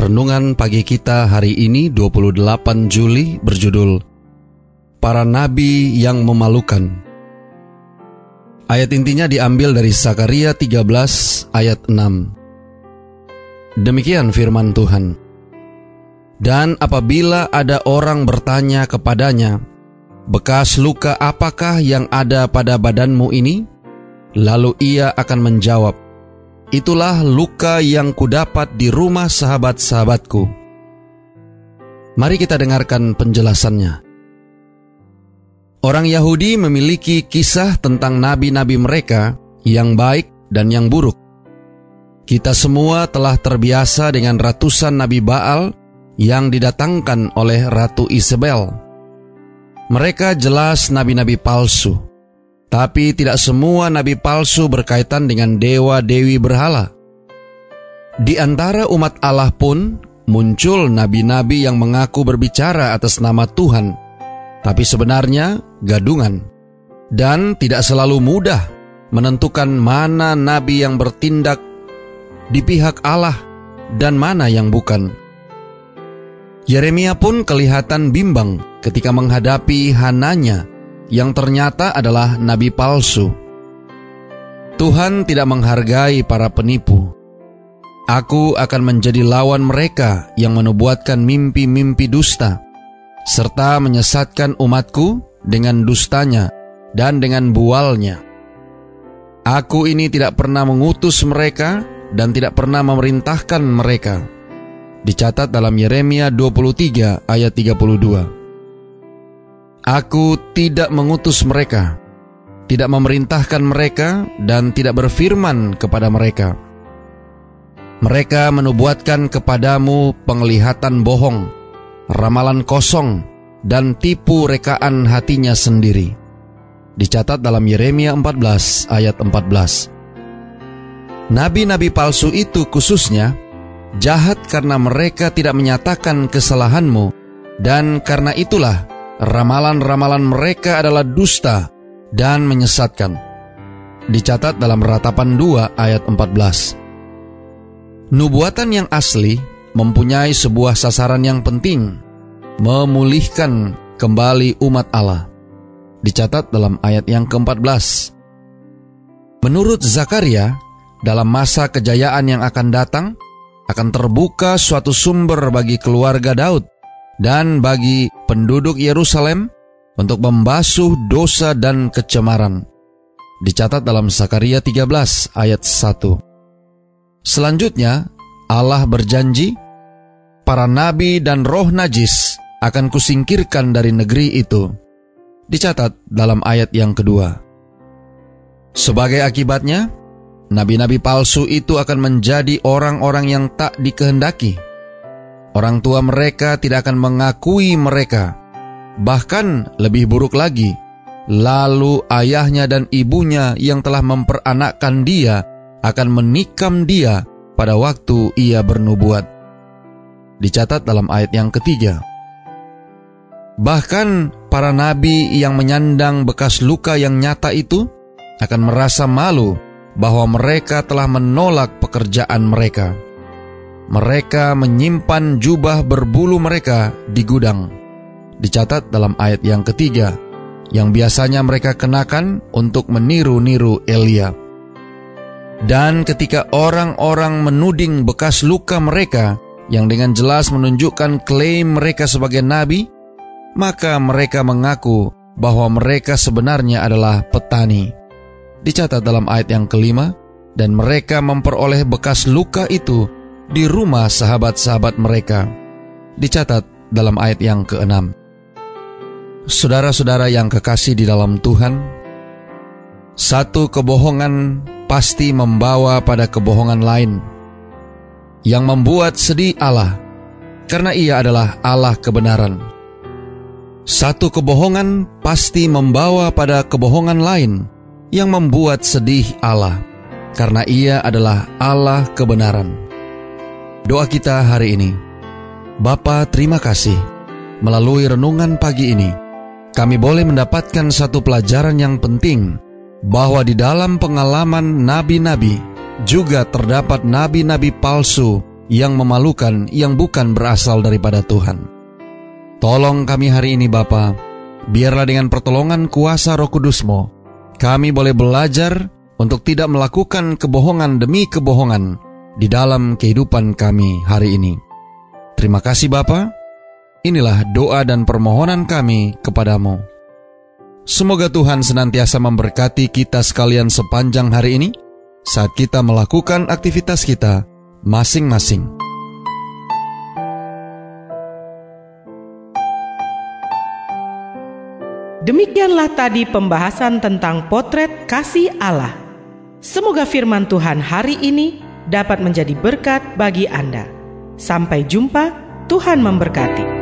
Renungan pagi kita hari ini 28 Juli berjudul Para Nabi yang Memalukan. Ayat intinya diambil dari Sakaria 13 ayat 6. Demikian firman Tuhan. Dan apabila ada orang bertanya kepadanya, bekas luka apakah yang ada pada badanmu ini? Lalu ia akan menjawab, Itulah luka yang kudapat di rumah sahabat-sahabatku. Mari kita dengarkan penjelasannya. Orang Yahudi memiliki kisah tentang nabi-nabi mereka yang baik dan yang buruk. Kita semua telah terbiasa dengan ratusan nabi Baal yang didatangkan oleh Ratu Isabel. Mereka jelas nabi-nabi palsu tapi tidak semua nabi palsu berkaitan dengan dewa-dewi berhala. Di antara umat Allah pun muncul nabi-nabi yang mengaku berbicara atas nama Tuhan, tapi sebenarnya gadungan. Dan tidak selalu mudah menentukan mana nabi yang bertindak di pihak Allah dan mana yang bukan. Yeremia pun kelihatan bimbang ketika menghadapi Hananya yang ternyata adalah nabi palsu. Tuhan tidak menghargai para penipu. Aku akan menjadi lawan mereka yang menubuatkan mimpi-mimpi dusta, serta menyesatkan umatku dengan dustanya dan dengan bualnya. Aku ini tidak pernah mengutus mereka dan tidak pernah memerintahkan mereka. Dicatat dalam Yeremia 23 ayat 32. Aku tidak mengutus mereka, tidak memerintahkan mereka, dan tidak berfirman kepada mereka. Mereka menubuatkan kepadamu penglihatan bohong, ramalan kosong, dan tipu rekaan hatinya sendiri. Dicatat dalam Yeremia 14 ayat 14. Nabi-nabi palsu itu khususnya jahat karena mereka tidak menyatakan kesalahanmu dan karena itulah ramalan-ramalan mereka adalah dusta dan menyesatkan. Dicatat dalam ratapan 2 ayat 14. Nubuatan yang asli mempunyai sebuah sasaran yang penting, memulihkan kembali umat Allah. Dicatat dalam ayat yang ke-14. Menurut Zakaria, dalam masa kejayaan yang akan datang, akan terbuka suatu sumber bagi keluarga Daud dan bagi penduduk Yerusalem untuk membasuh dosa dan kecemaran. Dicatat dalam Sakaria 13 ayat 1. Selanjutnya, Allah berjanji, para nabi dan roh najis akan kusingkirkan dari negeri itu. Dicatat dalam ayat yang kedua. Sebagai akibatnya, nabi-nabi palsu itu akan menjadi orang-orang yang tak dikehendaki Orang tua mereka tidak akan mengakui mereka. Bahkan lebih buruk lagi, lalu ayahnya dan ibunya yang telah memperanakkan dia akan menikam dia pada waktu ia bernubuat. Dicatat dalam ayat yang ketiga. Bahkan para nabi yang menyandang bekas luka yang nyata itu akan merasa malu bahwa mereka telah menolak pekerjaan mereka mereka menyimpan jubah berbulu mereka di gudang. Dicatat dalam ayat yang ketiga, yang biasanya mereka kenakan untuk meniru-niru Elia. Dan ketika orang-orang menuding bekas luka mereka yang dengan jelas menunjukkan klaim mereka sebagai nabi, maka mereka mengaku bahwa mereka sebenarnya adalah petani. Dicatat dalam ayat yang kelima, dan mereka memperoleh bekas luka itu di rumah sahabat-sahabat mereka. Dicatat dalam ayat yang keenam. Saudara-saudara yang kekasih di dalam Tuhan, satu kebohongan pasti membawa pada kebohongan lain yang membuat sedih Allah karena Ia adalah Allah kebenaran. Satu kebohongan pasti membawa pada kebohongan lain yang membuat sedih Allah, karena Ia adalah Allah kebenaran. Doa kita hari ini, Bapa terima kasih, melalui renungan pagi ini, kami boleh mendapatkan satu pelajaran yang penting, bahwa di dalam pengalaman nabi-nabi, juga terdapat nabi-nabi palsu yang memalukan yang bukan berasal daripada Tuhan. Tolong kami hari ini Bapa, biarlah dengan pertolongan kuasa roh kudusmu, kami boleh belajar untuk tidak melakukan kebohongan demi kebohongan di dalam kehidupan kami hari ini. Terima kasih Bapa. Inilah doa dan permohonan kami kepadamu. Semoga Tuhan senantiasa memberkati kita sekalian sepanjang hari ini saat kita melakukan aktivitas kita masing-masing. Demikianlah tadi pembahasan tentang potret kasih Allah. Semoga firman Tuhan hari ini dapat menjadi berkat bagi Anda. Sampai jumpa, Tuhan memberkati.